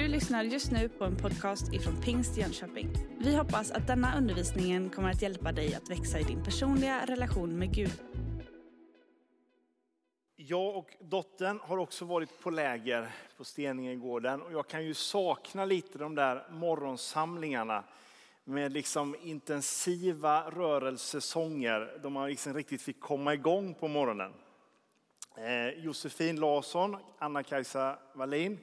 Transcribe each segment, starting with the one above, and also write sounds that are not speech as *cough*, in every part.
Du lyssnar just nu på en podcast ifrån Pingst Jönköping. Vi hoppas att denna undervisning kommer att hjälpa dig att växa i din personliga relation med Gud. Jag och dottern har också varit på läger på Steningegården och jag kan ju sakna lite de där morgonsamlingarna med liksom intensiva rörelsesånger då man liksom riktigt fick komma igång på morgonen. Eh, Josefin Larsson, Anna-Kajsa Wallin,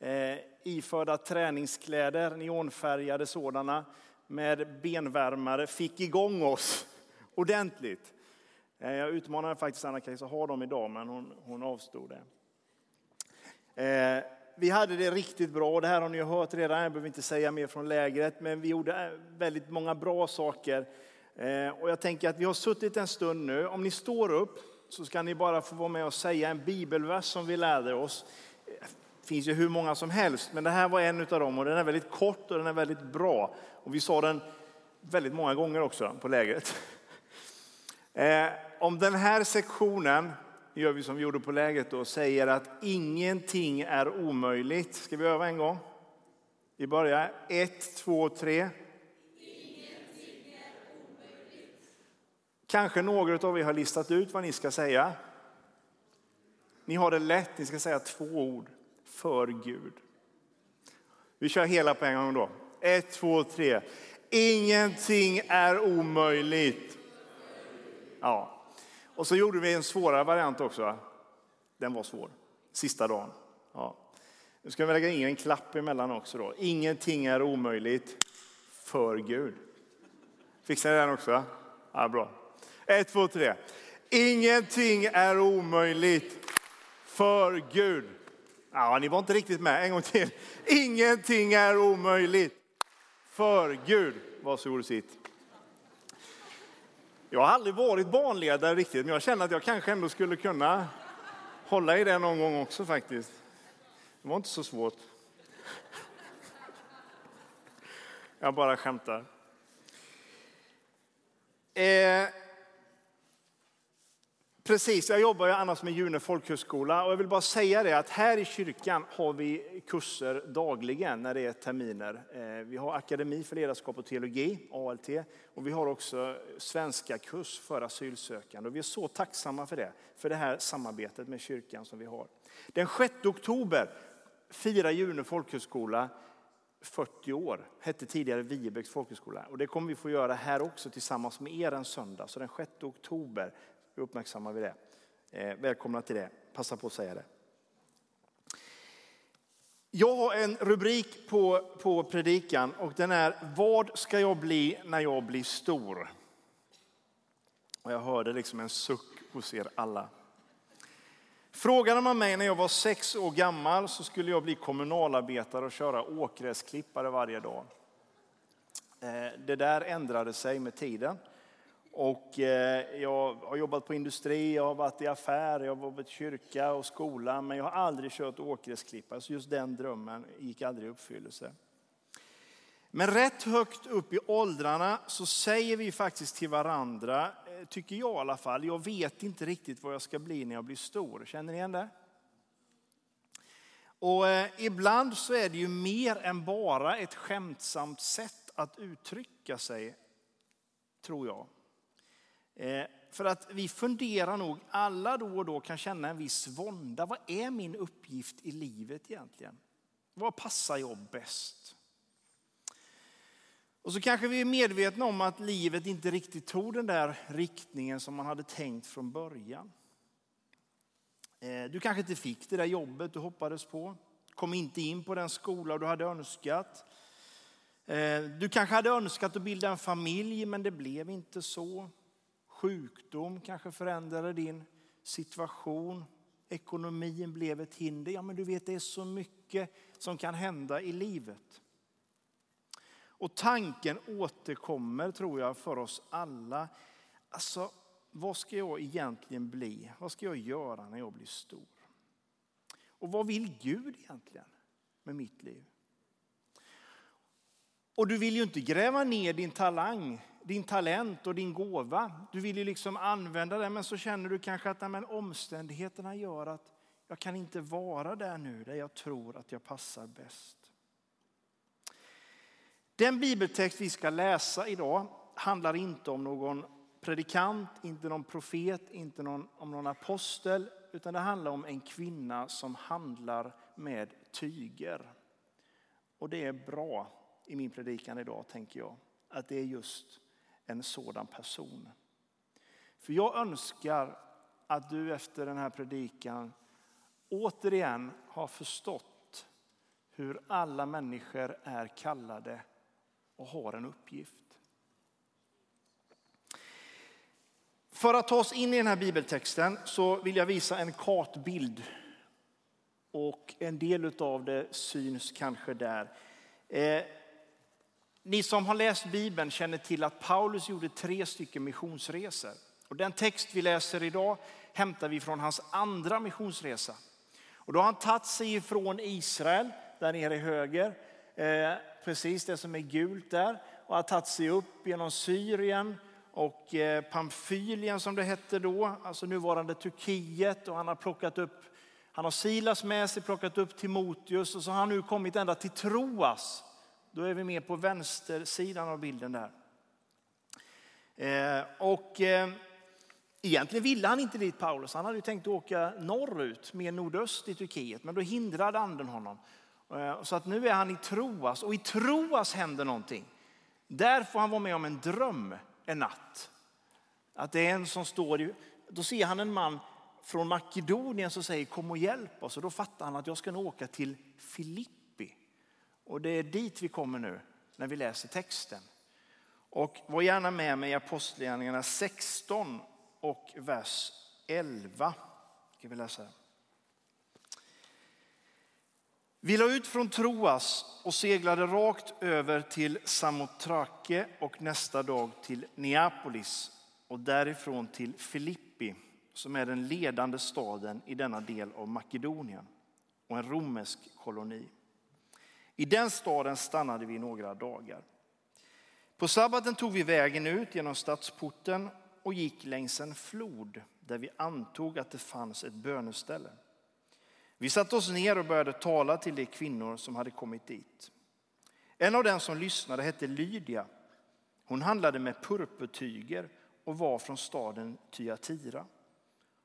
eh, iförda träningskläder, neonfärgade sådana, med benvärmare, fick igång oss *laughs* ordentligt. Eh, jag utmanade faktiskt Anna-Kajsa att ha dem idag, men hon, hon avstod det. Eh, vi hade det riktigt bra, det här har ni hört redan, jag behöver inte säga mer från lägret, men vi gjorde eh, väldigt många bra saker. Eh, och jag tänker att vi har suttit en stund nu, om ni står upp så ska ni bara få vara med och säga en bibelvers som vi lärde oss. Det finns ju hur många som helst, men det här var en av dem och den är väldigt kort och den är väldigt bra. Och vi sa den väldigt många gånger också på lägret. *laughs* Eh, om den här sektionen gör vi som vi gjorde på lägret och säger att ingenting är omöjligt. Ska vi öva en gång? Vi börjar. Ett, två, tre. Kanske några av er har listat ut vad ni ska säga. Ni har det lätt, ni ska säga två ord. För Gud. Vi kör hela på en gång då. Ett, två, tre. Ingenting är omöjligt. Ja. Och så gjorde vi en svårare variant också. Den var svår. Sista dagen. Ja. Nu ska vi lägga in en klapp emellan också. Då. Ingenting är omöjligt för Gud. Fixar ni den också? Ja, bra. Ett, två, tre. Ingenting är omöjligt för Gud. Ja, ni var inte riktigt med. En gång till. Ingenting är omöjligt för Gud. Varsågod och sitt. Jag har aldrig varit barnledare riktigt, men jag känner att jag kanske ändå skulle kunna hålla i det någon gång också faktiskt. Det var inte så svårt. Jag bara skämtar. Eh, Precis, jag jobbar ju annars med June folkhögskola och jag vill bara säga det att här i kyrkan har vi kurser dagligen när det är terminer. Eh, vi har Akademi för ledarskap och teologi, ALT, och vi har också svenska kurs för asylsökande. Och vi är så tacksamma för det, för det här samarbetet med kyrkan som vi har. Den 6 oktober firar June folkhögskola 40 år, hette tidigare Viebäcks folkhögskola. Och det kommer vi få göra här också tillsammans med er en söndag. Så den 6 oktober uppmärksammar vi det. Eh, välkomna till det. Passa på att säga det. Jag har en rubrik på, på predikan och den är Vad ska jag bli när jag blir stor? Och jag hörde liksom en suck hos er alla. Frågade man mig när jag var sex år gammal så skulle jag bli kommunalarbetare och köra åkgräsklippare varje dag. Eh, det där ändrade sig med tiden. Och eh, jag har jobbat på industri, jag har varit i affär, jag har varit i kyrka och skola, men jag har aldrig kört åkgräsklippare, så just den drömmen gick aldrig i uppfyllelse. Men rätt högt upp i åldrarna så säger vi faktiskt till varandra, eh, tycker jag i alla fall, jag vet inte riktigt vad jag ska bli när jag blir stor. Känner ni igen det? Och eh, ibland så är det ju mer än bara ett skämtsamt sätt att uttrycka sig, tror jag. Eh, för att vi funderar nog, alla då och då kan känna en viss vånda. Vad är min uppgift i livet egentligen? Vad passar jag bäst? Och så kanske vi är medvetna om att livet inte riktigt tog den där riktningen som man hade tänkt från början. Eh, du kanske inte fick det där jobbet du hoppades på. Kom inte in på den skola du hade önskat. Eh, du kanske hade önskat att bilda en familj men det blev inte så. Sjukdom kanske förändrade din situation. Ekonomin blev ett hinder. Ja, men du vet, det är så mycket som kan hända i livet. Och tanken återkommer, tror jag, för oss alla. Alltså, vad ska jag egentligen bli? Vad ska jag göra när jag blir stor? Och vad vill Gud egentligen med mitt liv? Och du vill ju inte gräva ner din talang din talent och din gåva. Du vill ju liksom använda den men så känner du kanske att men, omständigheterna gör att jag kan inte vara där nu, där jag tror att jag passar bäst. Den bibeltext vi ska läsa idag handlar inte om någon predikant, inte någon profet, inte någon, om någon apostel, utan det handlar om en kvinna som handlar med tyger. Och det är bra i min predikan idag, tänker jag, att det är just en sådan person. För jag önskar att du efter den här predikan återigen har förstått hur alla människor är kallade och har en uppgift. För att ta oss in i den här bibeltexten så vill jag visa en kartbild. Och en del av det syns kanske där. Eh, ni som har läst Bibeln känner till att Paulus gjorde tre stycken missionsresor. Och den text vi läser idag hämtar vi från hans andra missionsresa. Och då har han tagit sig ifrån Israel, där nere i höger, eh, precis det som är gult där, och har tagit sig upp genom Syrien och eh, Pamfylien som det hette då, alltså nuvarande Turkiet. Och han har plockat upp, han har Silas med sig, plockat upp Timoteus och så har han nu kommit ända till Troas. Då är vi med på vänstersidan av bilden där. Eh, och eh, Egentligen ville han inte dit Paulus, han hade tänkt åka norrut, mer nordöst i Turkiet, men då hindrade anden honom. Eh, så att nu är han i Troas och i Troas händer någonting. Där får han vara med om en dröm en natt. Att det är en som står, då ser han en man från Makedonien som säger kom och hjälp oss och då fattar han att jag ska nog åka till Filipp och det är dit vi kommer nu när vi läser texten. Och var gärna med mig i Apostlagärningarna 16 och vers 11. Ska vi läsa. Vi la ut från Troas och seglade rakt över till Samotrake och nästa dag till Neapolis och därifrån till Filippi som är den ledande staden i denna del av Makedonien och en romersk koloni. I den staden stannade vi några dagar. På sabbaten tog vi vägen ut genom stadsporten och gick längs en flod där vi antog att det fanns ett böneställe. Vi satte oss ner och började tala till de kvinnor som hade kommit dit. En av dem som lyssnade hette Lydia. Hon handlade med purpurtyger och var från staden Thyatira.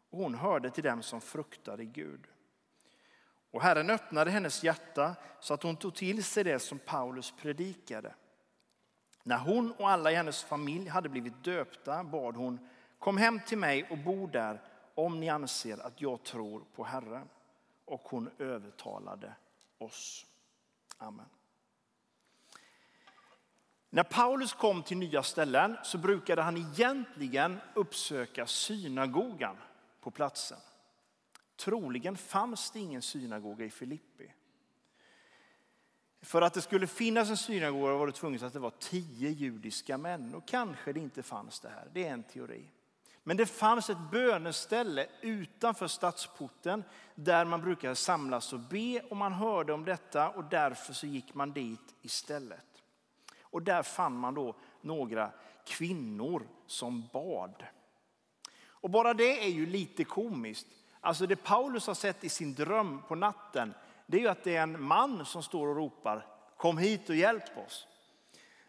Och hon hörde till dem som fruktade Gud. Och Herren öppnade hennes hjärta så att hon tog till sig det som Paulus predikade. När hon och alla i hennes familj hade blivit döpta bad hon, kom hem till mig och bo där om ni anser att jag tror på Herren. Och hon övertalade oss. Amen. När Paulus kom till nya ställen så brukade han egentligen uppsöka synagogan på platsen. Troligen fanns det ingen synagoga i Filippi. För att det skulle finnas en synagoga var det tvunget att det var tio judiska män. Och kanske det inte fanns det här, det är en teori. Men det fanns ett böneställe utanför stadsporten där man brukade samlas och be och man hörde om detta och därför så gick man dit istället. Och där fann man då några kvinnor som bad. Och bara det är ju lite komiskt. Alltså det Paulus har sett i sin dröm på natten, det är ju att det är en man som står och ropar kom hit och hjälp oss.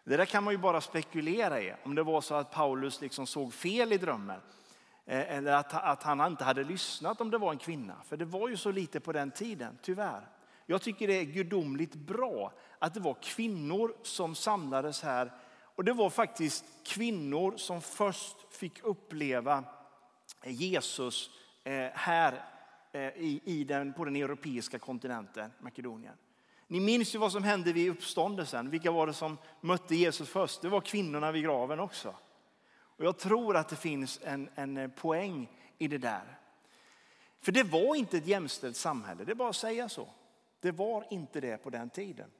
Det där kan man ju bara spekulera i, om det var så att Paulus liksom såg fel i drömmen. Eh, eller att, att han inte hade lyssnat om det var en kvinna. För det var ju så lite på den tiden, tyvärr. Jag tycker det är gudomligt bra att det var kvinnor som samlades här. Och det var faktiskt kvinnor som först fick uppleva Jesus Eh, här eh, i den, på den europeiska kontinenten, Makedonien. Ni minns ju vad som hände vid uppståndelsen. Vilka var det som mötte Jesus först? Det var kvinnorna vid graven också. Och jag tror att det finns en, en eh, poäng i det där. För det var inte ett jämställt samhälle, det är bara att säga så. Det var inte det på den tiden.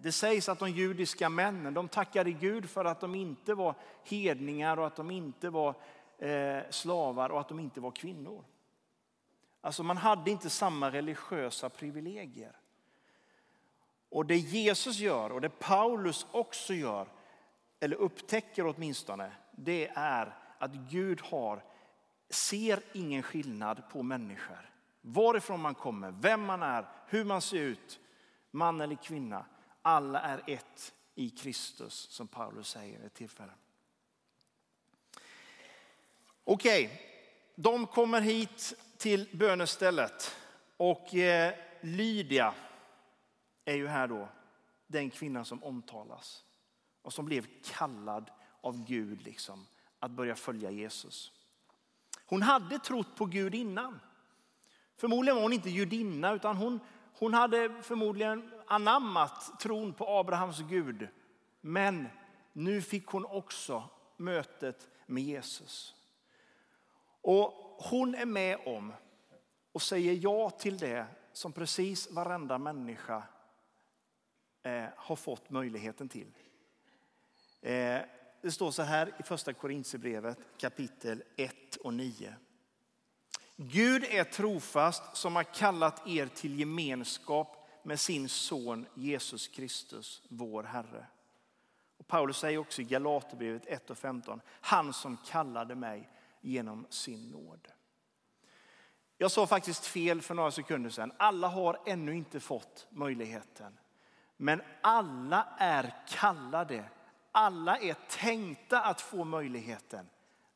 Det sägs att de judiska männen de tackade Gud för att de inte var hedningar och att de inte var eh, slavar och att de inte var kvinnor. Alltså man hade inte samma religiösa privilegier. Och det Jesus gör och det Paulus också gör, eller upptäcker åtminstone, det är att Gud har, ser ingen skillnad på människor. Varifrån man kommer, vem man är, hur man ser ut, man eller kvinna. Alla är ett i Kristus, som Paulus säger vid ett tillfälle. Okej, okay. de kommer hit till bönestället och eh, Lydia är ju här då den kvinnan som omtalas och som blev kallad av Gud liksom, att börja följa Jesus. Hon hade trott på Gud innan. Förmodligen var hon inte judinna utan hon, hon hade förmodligen anammat tron på Abrahams Gud. Men nu fick hon också mötet med Jesus. Och hon är med om och säger ja till det som precis varenda människa eh, har fått möjligheten till. Eh, det står så här i första Korintierbrevet kapitel 1 och 9. Gud är trofast som har kallat er till gemenskap med sin son Jesus Kristus, vår Herre. Och Paulus säger också i Galaterbrevet 1 och 15, han som kallade mig genom sin nåd. Jag sa faktiskt fel för några sekunder sedan. Alla har ännu inte fått möjligheten. Men alla är kallade. Alla är tänkta att få möjligheten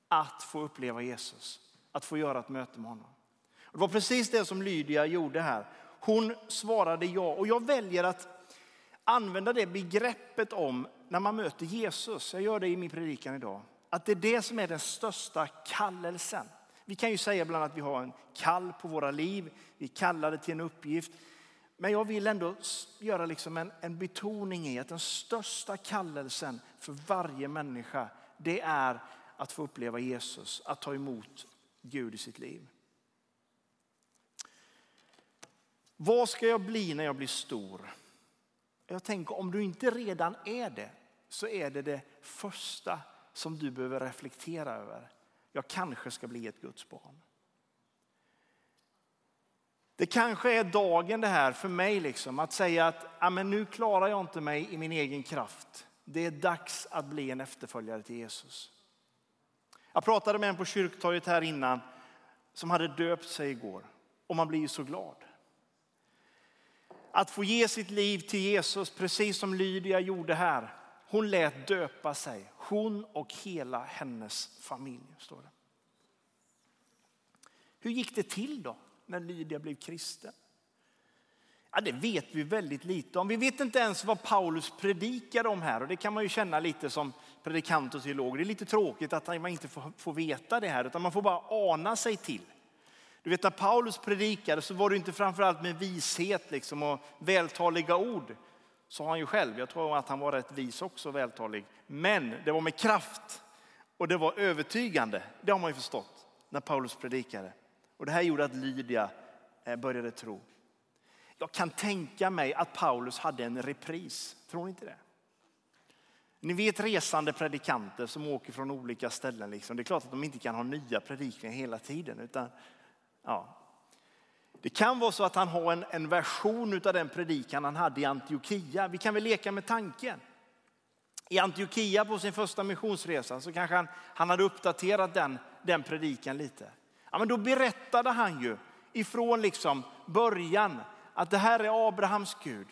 att få uppleva Jesus. Att få göra ett möte med honom. Det var precis det som Lydia gjorde här. Hon svarade ja och jag väljer att använda det begreppet om när man möter Jesus. Jag gör det i min predikan idag. Att det är det som är den största kallelsen. Vi kan ju säga ibland att vi har en kall på våra liv, vi kallar det till en uppgift. Men jag vill ändå göra liksom en, en betoning i att den största kallelsen för varje människa, det är att få uppleva Jesus, att ta emot Gud i sitt liv. Vad ska jag bli när jag blir stor? Jag tänker om du inte redan är det, så är det det första som du behöver reflektera över. Jag kanske ska bli ett Guds barn. Det kanske är dagen det här för mig liksom, att säga att ja, men nu klarar jag inte mig i min egen kraft. Det är dags att bli en efterföljare till Jesus. Jag pratade med en på kyrktorget här innan som hade döpt sig igår och man blir ju så glad. Att få ge sitt liv till Jesus precis som Lydia gjorde här. Hon lät döpa sig, hon och hela hennes familj. Står det. Hur gick det till då när Lydia blev kristen? Ja, det vet vi väldigt lite om. Vi vet inte ens vad Paulus predikade om här och det kan man ju känna lite som predikant och teolog. Det är lite tråkigt att man inte får, veta det här utan man får bara ana sig till. Du vet när Paulus predikade så var det inte framförallt med vishet liksom och vältaliga ord, sa han ju själv. Jag tror att han var rätt vis också, vältalig. Men det var med kraft och det var övertygande. Det har man ju förstått när Paulus predikade. Och det här gjorde att Lydia eh, började tro. Jag kan tänka mig att Paulus hade en repris. Tror ni inte det? Ni vet resande predikanter som åker från olika ställen. Liksom. Det är klart att de inte kan ha nya predikningar hela tiden. Utan, ja. Det kan vara så att han har en, en version av den predikan han hade i Antiochia. Vi kan väl leka med tanken. I Antiochia på sin första missionsresa så kanske han, han hade uppdaterat den, den predikan lite. Ja, men då berättade han ju ifrån liksom början att det här är Abrahams Gud.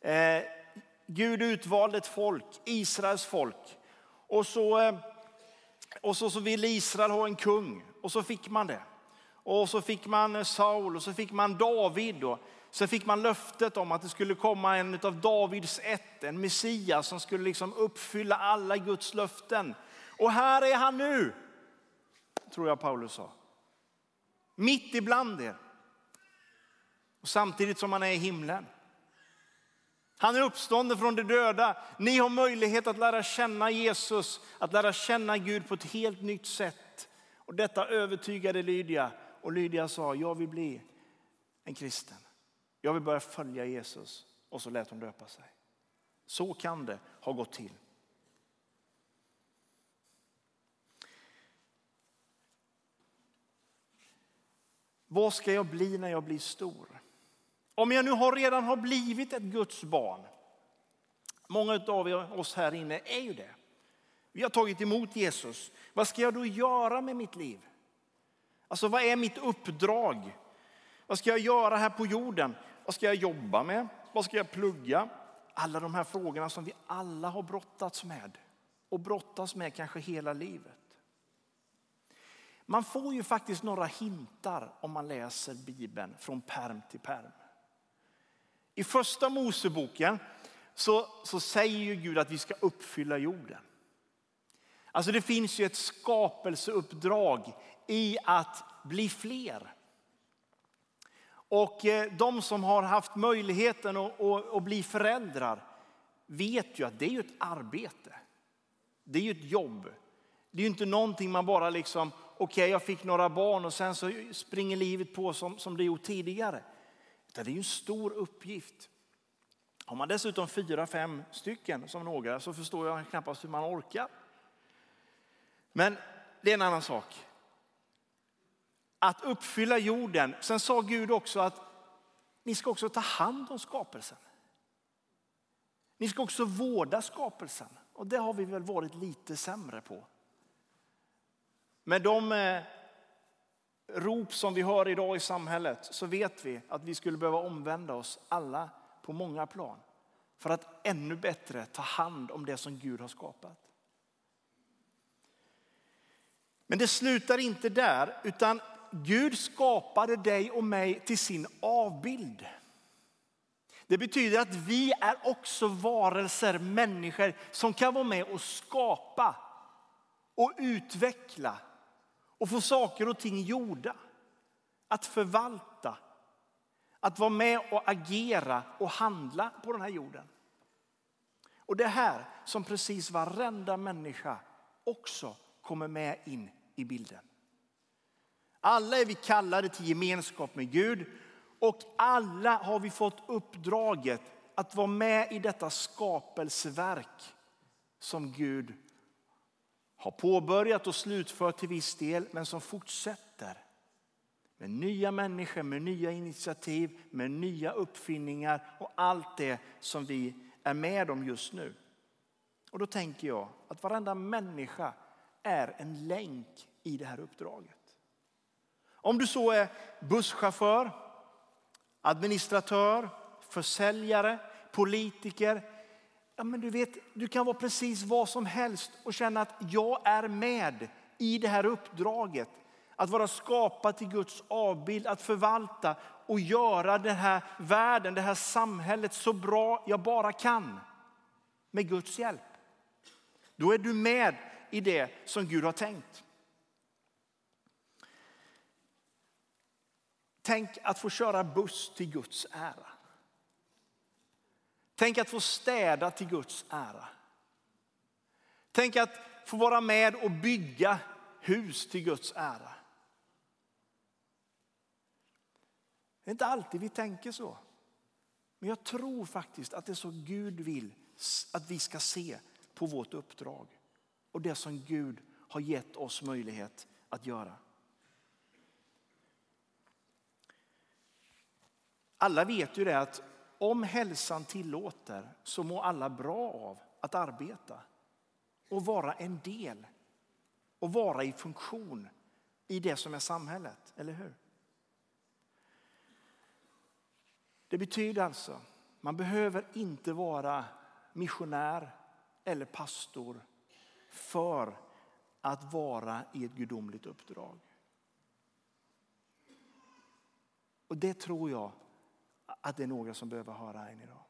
Eh, Gud utvalde ett folk, Israels folk. Och så, eh, och så, så ville Israel ha en kung och så fick man det. Och så fick man eh, Saul och så fick man David. Och sen fick man löftet om att det skulle komma en av Davids ett, en Messias som skulle liksom uppfylla alla Guds löften. Och här är han nu, tror jag Paulus sa. Mitt ibland er. Och samtidigt som han är i himlen. Han är uppstånden från de döda. Ni har möjlighet att lära känna Jesus, att lära känna Gud på ett helt nytt sätt. Och detta övertygade Lydia. Och Lydia sa, jag vill bli en kristen. Jag vill börja följa Jesus. Och så lät hon döpa sig. Så kan det ha gått till. Vad ska jag bli när jag blir stor? Om jag nu har redan har blivit ett Guds barn. Många av oss här inne är ju det. Vi har tagit emot Jesus. Vad ska jag då göra med mitt liv? Alltså vad är mitt uppdrag? Vad ska jag göra här på jorden? Vad ska jag jobba med? Vad ska jag plugga? alla de här frågorna som vi alla har brottats med och brottas med kanske hela livet. Man får ju faktiskt några hintar om man läser Bibeln från perm till perm. I första Moseboken så, så säger ju Gud att vi ska uppfylla jorden. Alltså det finns ju ett skapelseuppdrag i att bli fler. Och eh, de som har haft möjligheten att, att bli föräldrar vet ju att det är ett arbete. Det är ju ett jobb. Det är ju inte någonting man bara liksom, okej okay, jag fick några barn och sen så springer livet på som, som det gjort tidigare. Utan det är ju en stor uppgift. Har man dessutom fyra, fem stycken som några så förstår jag knappast hur man orkar. Men det är en annan sak. Att uppfylla jorden. Sen sa Gud också att ni ska också ta hand om skapelsen. Ni ska också vårda skapelsen. Och det har vi väl varit lite sämre på. Med de eh, rop som vi hör idag i samhället så vet vi att vi skulle behöva omvända oss alla på många plan för att ännu bättre ta hand om det som Gud har skapat. Men det slutar inte där, utan Gud skapade dig och mig till sin avbild. Det betyder att vi är också varelser, människor som kan vara med och skapa och utveckla och få saker och ting gjorda. Att förvalta, att vara med och agera och handla på den här jorden. Och det här som precis varenda människa också kommer med in i bilden. Alla är vi kallade till gemenskap med Gud och alla har vi fått uppdraget att vara med i detta skapelseverk som Gud har påbörjat och slutfört till viss del, men som fortsätter. Med nya människor, med nya initiativ, med nya uppfinningar och allt det som vi är med om just nu. Och då tänker jag att varenda människa är en länk i det här uppdraget. Om du så är busschaufför, administratör, försäljare, politiker. Ja, men du, vet, du kan vara precis vad som helst och känna att jag är med i det här uppdraget. Att vara skapad till Guds avbild, att förvalta och göra den här världen, det här samhället så bra jag bara kan. Med Guds hjälp. Då är du med i det som Gud har tänkt. Tänk att få köra buss till Guds ära. Tänk att få städa till Guds ära. Tänk att få vara med och bygga hus till Guds ära. Det är inte alltid vi tänker så. Men jag tror faktiskt att det är så Gud vill att vi ska se på vårt uppdrag. Och det som Gud har gett oss möjlighet att göra. Alla vet ju det att om hälsan tillåter så mår alla bra av att arbeta och vara en del och vara i funktion i det som är samhället, eller hur? Det betyder alltså, man behöver inte vara missionär eller pastor för att vara i ett gudomligt uppdrag. Och det tror jag att det är några som behöver höra än idag.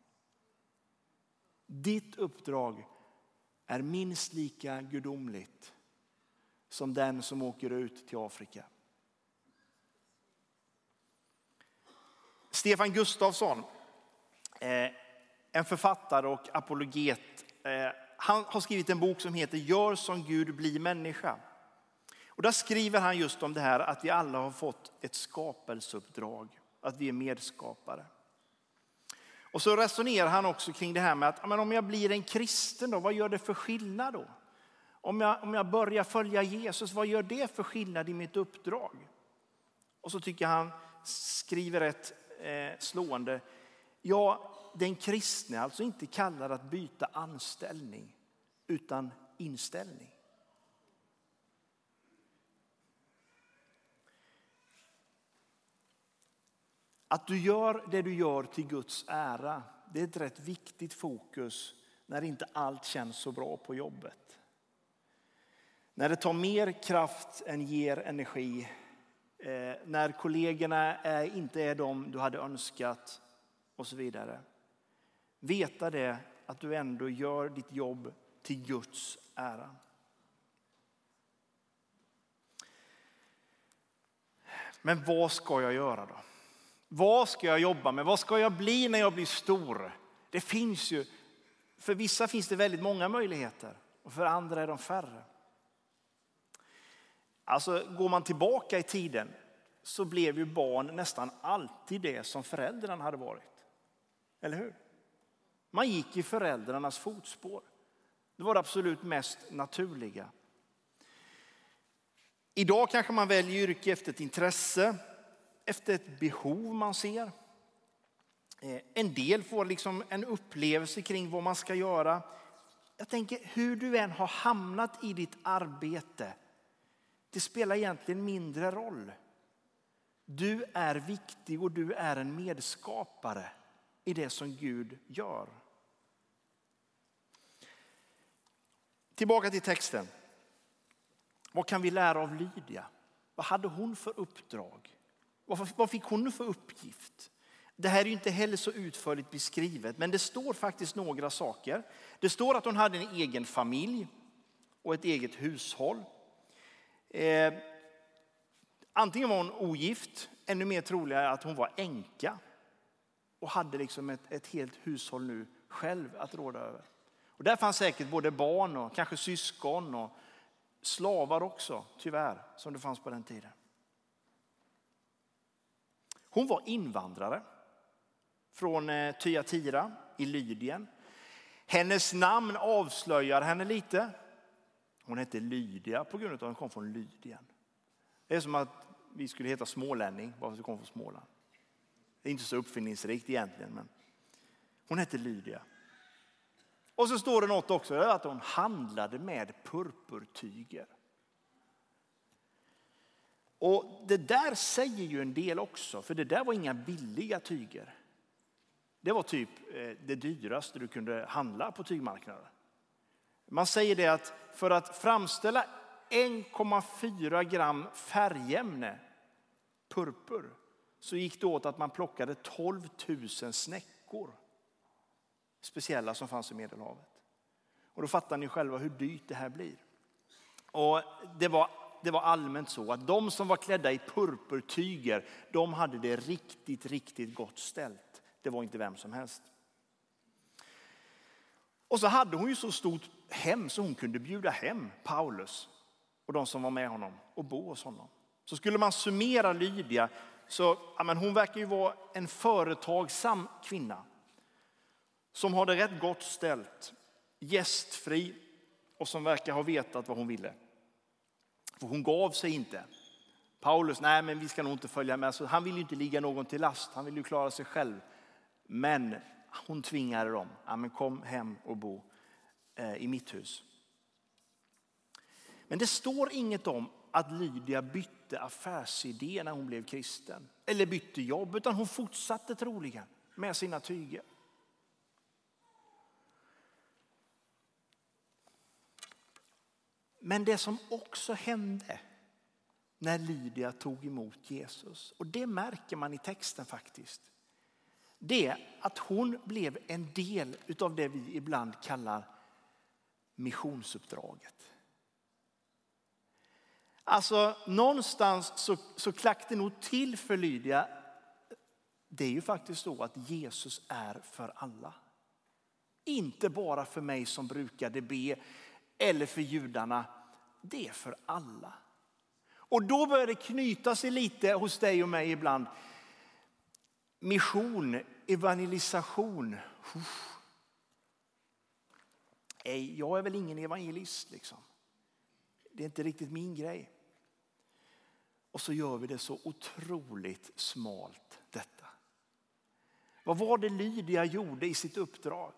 Ditt uppdrag är minst lika gudomligt som den som åker ut till Afrika. Stefan Gustafsson, eh, en författare och apologet, eh, han har skrivit en bok som heter Gör som Gud bli människa. Och där skriver han just om det här att vi alla har fått ett skapelseuppdrag, att vi är medskapare. Och så resonerar han också kring det här med att men om jag blir en kristen, då, vad gör det för skillnad då? Om jag, om jag börjar följa Jesus, vad gör det för skillnad i mitt uppdrag? Och så tycker han, skriver ett eh, slående, ja, den kristne är alltså inte kallad att byta anställning, utan inställning. Att du gör det du gör till Guds ära det är ett rätt viktigt fokus när inte allt känns så bra på jobbet. När det tar mer kraft än ger energi. Eh, när kollegorna inte är de du hade önskat och så vidare. Veta det att du ändå gör ditt jobb till Guds ära. Men vad ska jag göra då? Vad ska jag jobba med? Vad ska jag bli när jag blir stor? Det finns ju, för vissa finns det väldigt många möjligheter och för andra är de färre. Alltså går man tillbaka i tiden så blev ju barn nästan alltid det som föräldrarna hade varit. Eller hur? Man gick i föräldrarnas fotspår. Det var det absolut mest naturliga. Idag kanske man väljer yrke efter ett intresse, efter ett behov man ser. Eh, en del får liksom en upplevelse kring vad man ska göra. Jag tänker hur du än har hamnat i ditt arbete, det spelar egentligen mindre roll. Du är viktig och du är en medskapare i det som Gud gör. Tillbaka till texten. Vad kan vi lära av Lydia? Vad hade hon för uppdrag? Vad fick hon för uppgift? Det här är inte heller så utförligt beskrivet, men det står faktiskt några saker. Det står att hon hade en egen familj och ett eget hushåll. Eh, antingen var hon ogift, ännu mer troligare att hon var änka och hade liksom ett, ett helt hushåll nu själv att råda över. Och där fanns säkert både barn och kanske syskon och slavar också, tyvärr, som det fanns på den tiden. Hon var invandrare från Tyatira Thyatira i Lydien. Hennes namn avslöjar henne lite. Hon hette Lydia på grund av att hon kom från Lydien. Det är som att vi skulle heta smålänning bara för att vi kom från Småland. Det är inte så uppfinningsrikt egentligen, men hon hette Lydia. Och så står det något också att hon handlade med purpurtyger. Och det där säger ju en del också, för det där var inga billiga tyger. Det var typ eh, det dyraste du kunde handla på tygmarknaden. Man säger det att för att framställa 1,4 gram färgämne, purpur, så gick det åt att man plockade 12 000 snäckor. Speciella som fanns i Medelhavet. Och då fattar ni själva hur dyrt det här blir. Och det var, det var allmänt så att de som var klädda i purpurtyger, de hade det riktigt, riktigt gott ställt. Det var inte vem som helst. Och så hade hon ju så stort hem så hon kunde bjuda hem Paulus och de som var med honom och bo hos honom. Så skulle man summera Lydia så ja, men hon verkar ju vara en företagsam kvinna som har det rätt gott ställt, gästfri och som verkar ha vetat vad hon ville. För hon gav sig inte. Paulus, nej men vi ska nog inte följa med. Så han vill ju inte ligga någon till last, han vill ju klara sig själv. Men hon tvingade dem, ja, men kom hem och bo eh, i mitt hus. Men det står inget om att Lydia bytte affärsidé när hon blev kristen. Eller bytte jobb, utan hon fortsatte troligen med sina tyger. Men det som också hände när Lydia tog emot Jesus, och det märker man i texten faktiskt, det är att hon blev en del av det vi ibland kallar missionsuppdraget. Alltså någonstans så, så klack det nog till för Lydia. Det är ju faktiskt så att Jesus är för alla. Inte bara för mig som brukade be eller för judarna. Det är för alla. Och då börjar det knyta sig lite hos dig och mig ibland. Mission, evangelisation. Jag är väl ingen evangelist liksom. Det är inte riktigt min grej. Och så gör vi det så otroligt smalt detta. Vad var det Lydia gjorde i sitt uppdrag?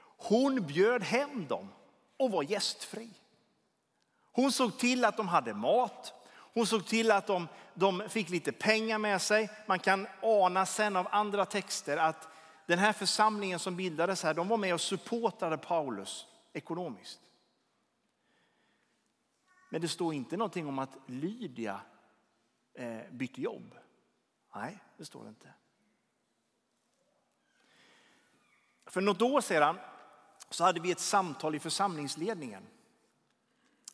Hon bjöd hem dem och var gästfri. Hon såg till att de hade mat. Hon såg till att de, de fick lite pengar med sig. Man kan ana sen av andra texter att den här församlingen som bildades här, de var med och supportade Paulus ekonomiskt. Men det står inte någonting om att Lydia eh, bytte jobb. Nej, det står det inte. För något år sedan så hade vi ett samtal i församlingsledningen.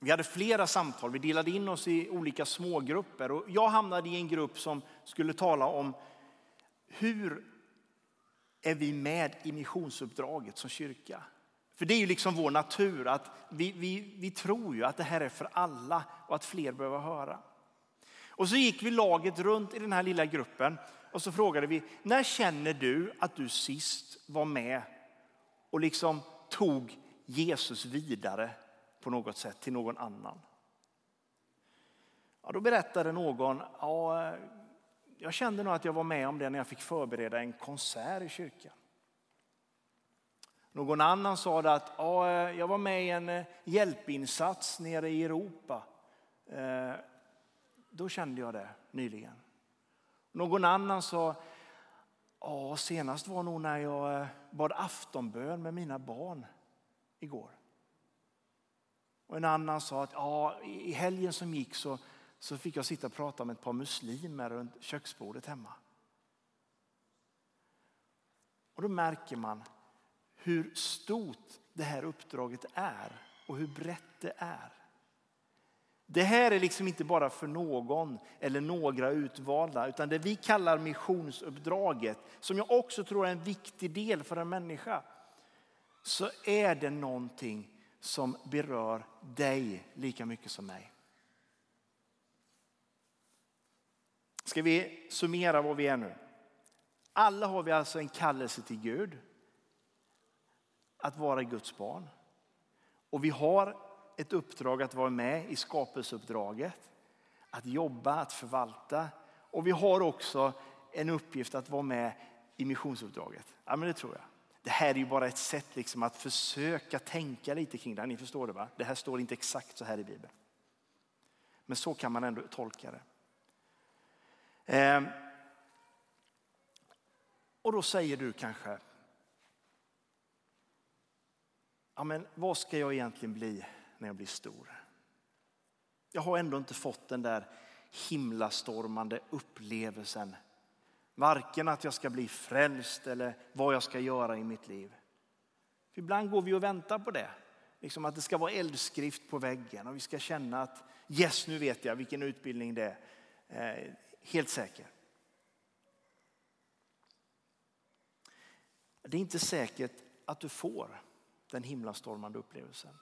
Vi hade flera samtal, vi delade in oss i olika smågrupper och jag hamnade i en grupp som skulle tala om hur är vi med i missionsuppdraget som kyrka? För det är ju liksom vår natur att vi, vi, vi tror ju att det här är för alla och att fler behöver höra. Och så gick vi laget runt i den här lilla gruppen och så frågade vi, när känner du att du sist var med och liksom tog Jesus vidare på något sätt till någon annan? Ja, då berättade någon, ja, jag kände nog att jag var med om det när jag fick förbereda en konsert i kyrkan. Någon annan sa att ja, jag var med i en eh, hjälpinsats nere i Europa. Eh, då kände jag det nyligen. Någon annan sa ja, senast var nog när jag eh, bad aftonbön med mina barn igår. Och en annan sa att ja, i helgen som gick så, så fick jag sitta och prata med ett par muslimer runt köksbordet hemma. Och då märker man hur stort det här uppdraget är och hur brett det är. Det här är liksom inte bara för någon eller några utvalda, utan det vi kallar missionsuppdraget, som jag också tror är en viktig del för en människa, så är det någonting som berör dig lika mycket som mig. Ska vi summera var vi är nu? Alla har vi alltså en kallelse till Gud att vara Guds barn. Och vi har ett uppdrag att vara med i skapelseuppdraget, att jobba, att förvalta. Och vi har också en uppgift att vara med i missionsuppdraget. Ja, men det tror jag. Det här är ju bara ett sätt liksom att försöka tänka lite kring det. Ni förstår det va? Det här står inte exakt så här i Bibeln. Men så kan man ändå tolka det. Ehm. Och då säger du kanske, ja, men vad ska jag egentligen bli när jag blir stor? Jag har ändå inte fått den där himlastormande upplevelsen. Varken att jag ska bli frälst eller vad jag ska göra i mitt liv. För ibland går vi och väntar på det. Liksom att det ska vara eldskrift på väggen och vi ska känna att yes, nu vet jag vilken utbildning det är. Eh, helt säker. Det är inte säkert att du får den himlastormande upplevelsen.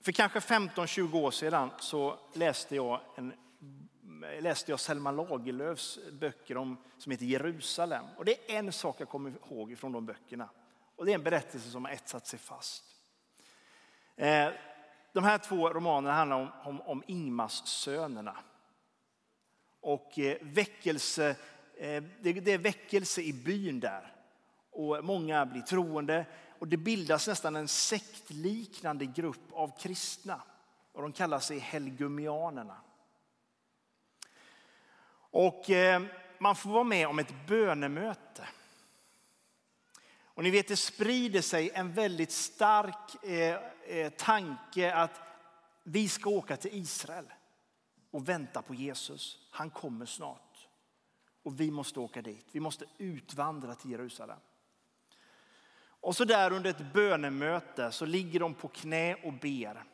För kanske 15-20 år sedan så läste jag, en, läste jag Selma Lagerlöfs böcker om, som heter Jerusalem. Och det är en sak jag kommer ihåg från de böckerna. Och det är en berättelse som har etsat sig fast. Eh, de här två romanerna handlar om, om, om Ingmars sönerna. Och eh, väckelse, eh, det är väckelse i byn där. Och många blir troende och det bildas nästan en sektliknande grupp av kristna. Och de kallar sig helgumianerna. Och eh, man får vara med om ett bönemöte. Och ni vet det sprider sig en väldigt stark eh, eh, tanke att vi ska åka till Israel och vänta på Jesus. Han kommer snart. Och vi måste åka dit. Vi måste utvandra till Jerusalem. Och så där under ett bönemöte så ligger de på knä och ber.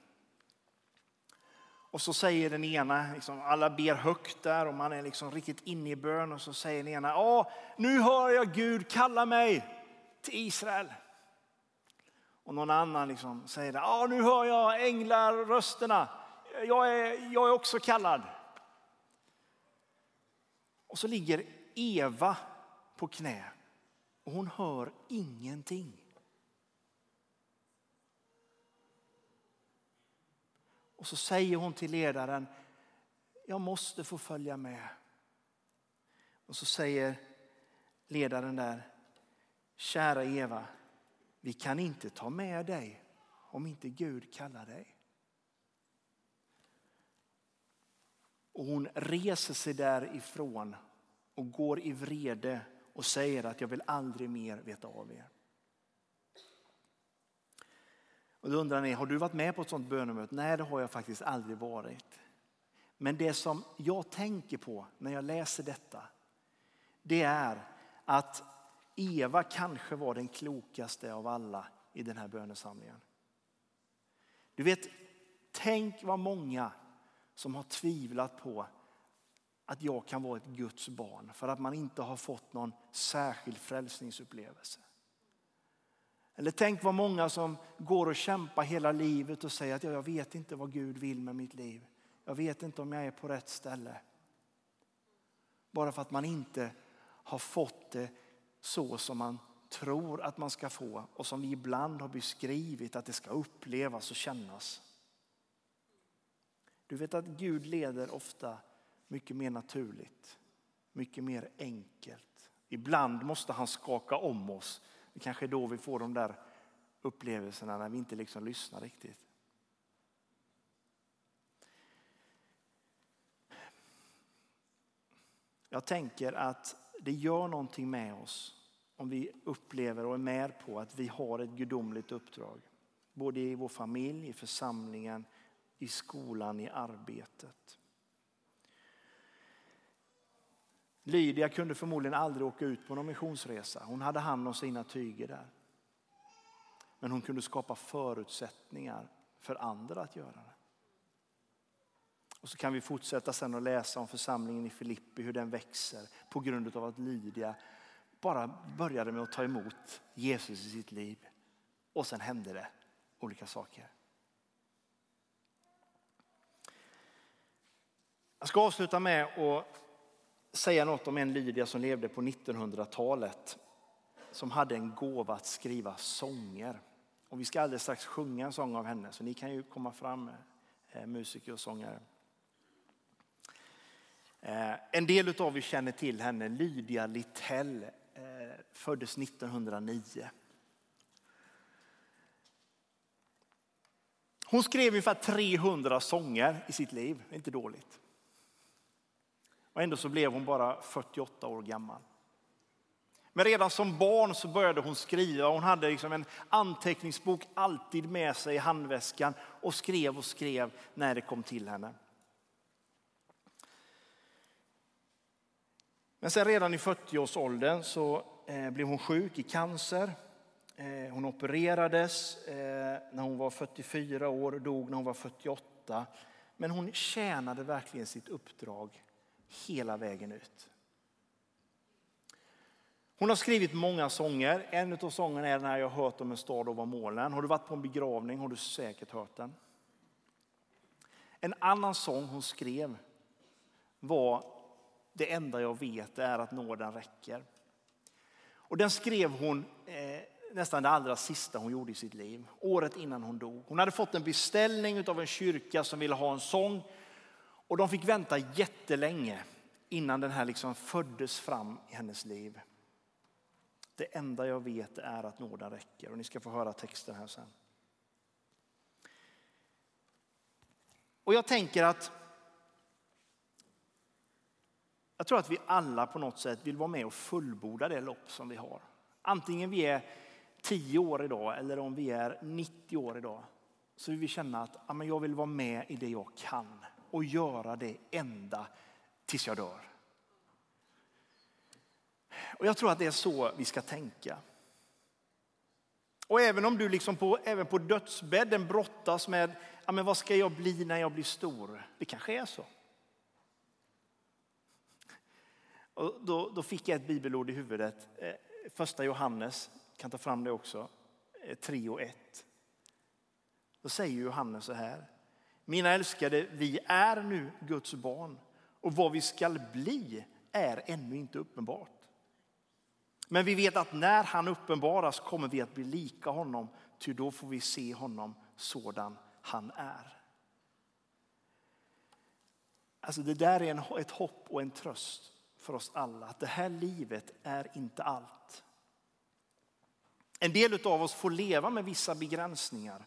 Och så säger den ena, liksom, alla ber högt där och man är liksom riktigt inne i bön och så säger den ena, ja nu hör jag Gud kalla mig till Israel. Och någon annan liksom säger, ja nu hör jag änglar rösterna, jag är, jag är också kallad. Och så ligger Eva på knä och hon hör ingenting. Och så säger hon till ledaren, jag måste få följa med. Och så säger ledaren där, kära Eva, vi kan inte ta med dig om inte Gud kallar dig. Och hon reser sig därifrån och går i vrede och säger att jag vill aldrig mer veta av er. Och då undrar ni, har du varit med på ett sånt bönemöte? Nej, det har jag faktiskt aldrig varit. Men det som jag tänker på när jag läser detta, det är att Eva kanske var den klokaste av alla i den här bönesamlingen. Du vet, tänk vad många som har tvivlat på att jag kan vara ett Guds barn för att man inte har fått någon särskild frälsningsupplevelse. Eller tänk vad många som går och kämpar hela livet och säger att jag vet inte vad Gud vill med mitt liv. Jag vet inte om jag är på rätt ställe. Bara för att man inte har fått det så som man tror att man ska få och som vi ibland har beskrivit att det ska upplevas och kännas. Du vet att Gud leder ofta mycket mer naturligt, mycket mer enkelt. Ibland måste han skaka om oss. Det kanske är då vi får de där upplevelserna när vi inte liksom lyssnar riktigt. Jag tänker att det gör någonting med oss om vi upplever och är med på att vi har ett gudomligt uppdrag. Både i vår familj, i församlingen, i skolan, i arbetet. Lydia kunde förmodligen aldrig åka ut på någon missionsresa. Hon hade hand om sina tyger där. Men hon kunde skapa förutsättningar för andra att göra det. Och så kan vi fortsätta sen att läsa om församlingen i Filippi, hur den växer på grund av att Lydia bara började med att ta emot Jesus i sitt liv. Och sen hände det olika saker. Jag ska avsluta med att säga något om en Lydia som levde på 1900-talet. Som hade en gåva att skriva sånger. Och vi ska alldeles strax sjunga en sång av henne, så ni kan ju komma fram, eh, musiker och sångare. Eh, en del av er känner till henne, Lydia Littell, eh, föddes 1909. Hon skrev ungefär 300 sånger i sitt liv, inte dåligt. Och ändå så blev hon bara 48 år gammal. Men redan som barn så började hon skriva. Hon hade liksom en anteckningsbok alltid med sig i handväskan och skrev och skrev när det kom till henne. Men sen redan i 40-årsåldern så eh, blev hon sjuk i cancer. Eh, hon opererades eh, när hon var 44 år och dog när hon var 48. Men hon tjänade verkligen sitt uppdrag hela vägen ut. Hon har skrivit många sånger. En av sångerna är den här Jag har hört om en stad ovan målen. Har du varit på en begravning har du säkert hört den. En annan sång hon skrev var Det enda jag vet är att nåden räcker. Och den skrev hon eh, nästan det allra sista hon gjorde i sitt liv, året innan hon dog. Hon hade fått en beställning av en kyrka som ville ha en sång och de fick vänta jättelänge innan den här liksom föddes fram i hennes liv. Det enda jag vet är att nåden räcker och ni ska få höra texten här sen. Och jag tänker att jag tror att vi alla på något sätt vill vara med och fullborda det lopp som vi har. Antingen vi är 10 år idag eller om vi är 90 år idag så vill vi känna att ja, men jag vill vara med i det jag kan och göra det ända tills jag dör. Och jag tror att det är så vi ska tänka. Och även om du liksom på, även på dödsbädden brottas med ja, men vad ska jag bli när jag blir stor? Det kanske är så. Och då, då fick jag ett bibelord i huvudet. Eh, första Johannes, kan ta fram det också, eh, 3 och 1. Då säger Johannes så här. Mina älskade, vi är nu Guds barn och vad vi skall bli är ännu inte uppenbart. Men vi vet att när han uppenbaras kommer vi att bli lika honom, ty då får vi se honom sådan han är. Alltså det där är ett hopp och en tröst för oss alla, att det här livet är inte allt. En del av oss får leva med vissa begränsningar.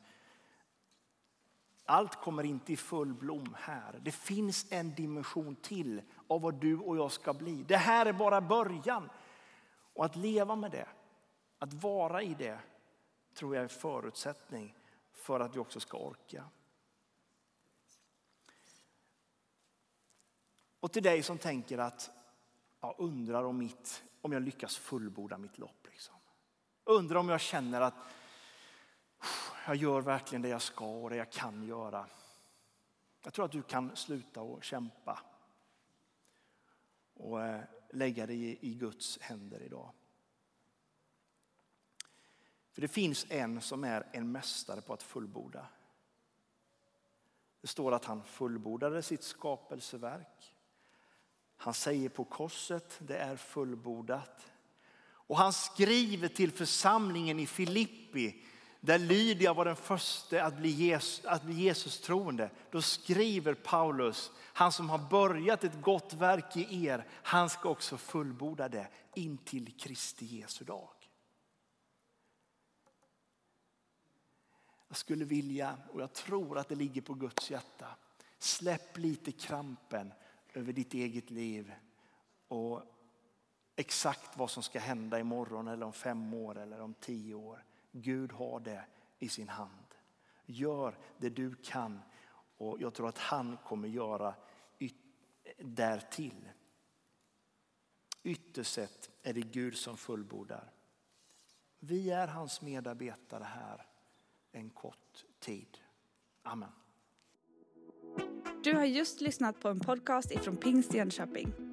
Allt kommer inte i full blom här. Det finns en dimension till av vad du och jag ska bli. Det här är bara början. Och att leva med det, att vara i det, tror jag är en förutsättning för att vi också ska orka. Och till dig som tänker att, jag undrar om, mitt, om jag lyckas fullborda mitt lopp. Liksom. Undrar om jag känner att jag gör verkligen det jag ska och det jag kan göra. Jag tror att du kan sluta och kämpa och eh, lägga dig i Guds händer idag. För det finns en som är en mästare på att fullborda. Det står att han fullbordade sitt skapelseverk. Han säger på korset, det är fullbordat. Och han skriver till församlingen i Filippi, där Lydia var den första att bli, Jesus, att bli Jesus troende. Då skriver Paulus, han som har börjat ett gott verk i er, han ska också fullborda det in till Kristi Jesu dag. Jag skulle vilja, och jag tror att det ligger på Guds hjärta, släpp lite krampen över ditt eget liv och exakt vad som ska hända imorgon eller om fem år eller om tio år. Gud har det i sin hand. Gör det du kan och jag tror att han kommer göra därtill. Ytterst sett är det Gud som fullbordar. Vi är hans medarbetare här en kort tid. Amen. Du har just lyssnat på en podcast ifrån Pingst Jönköping.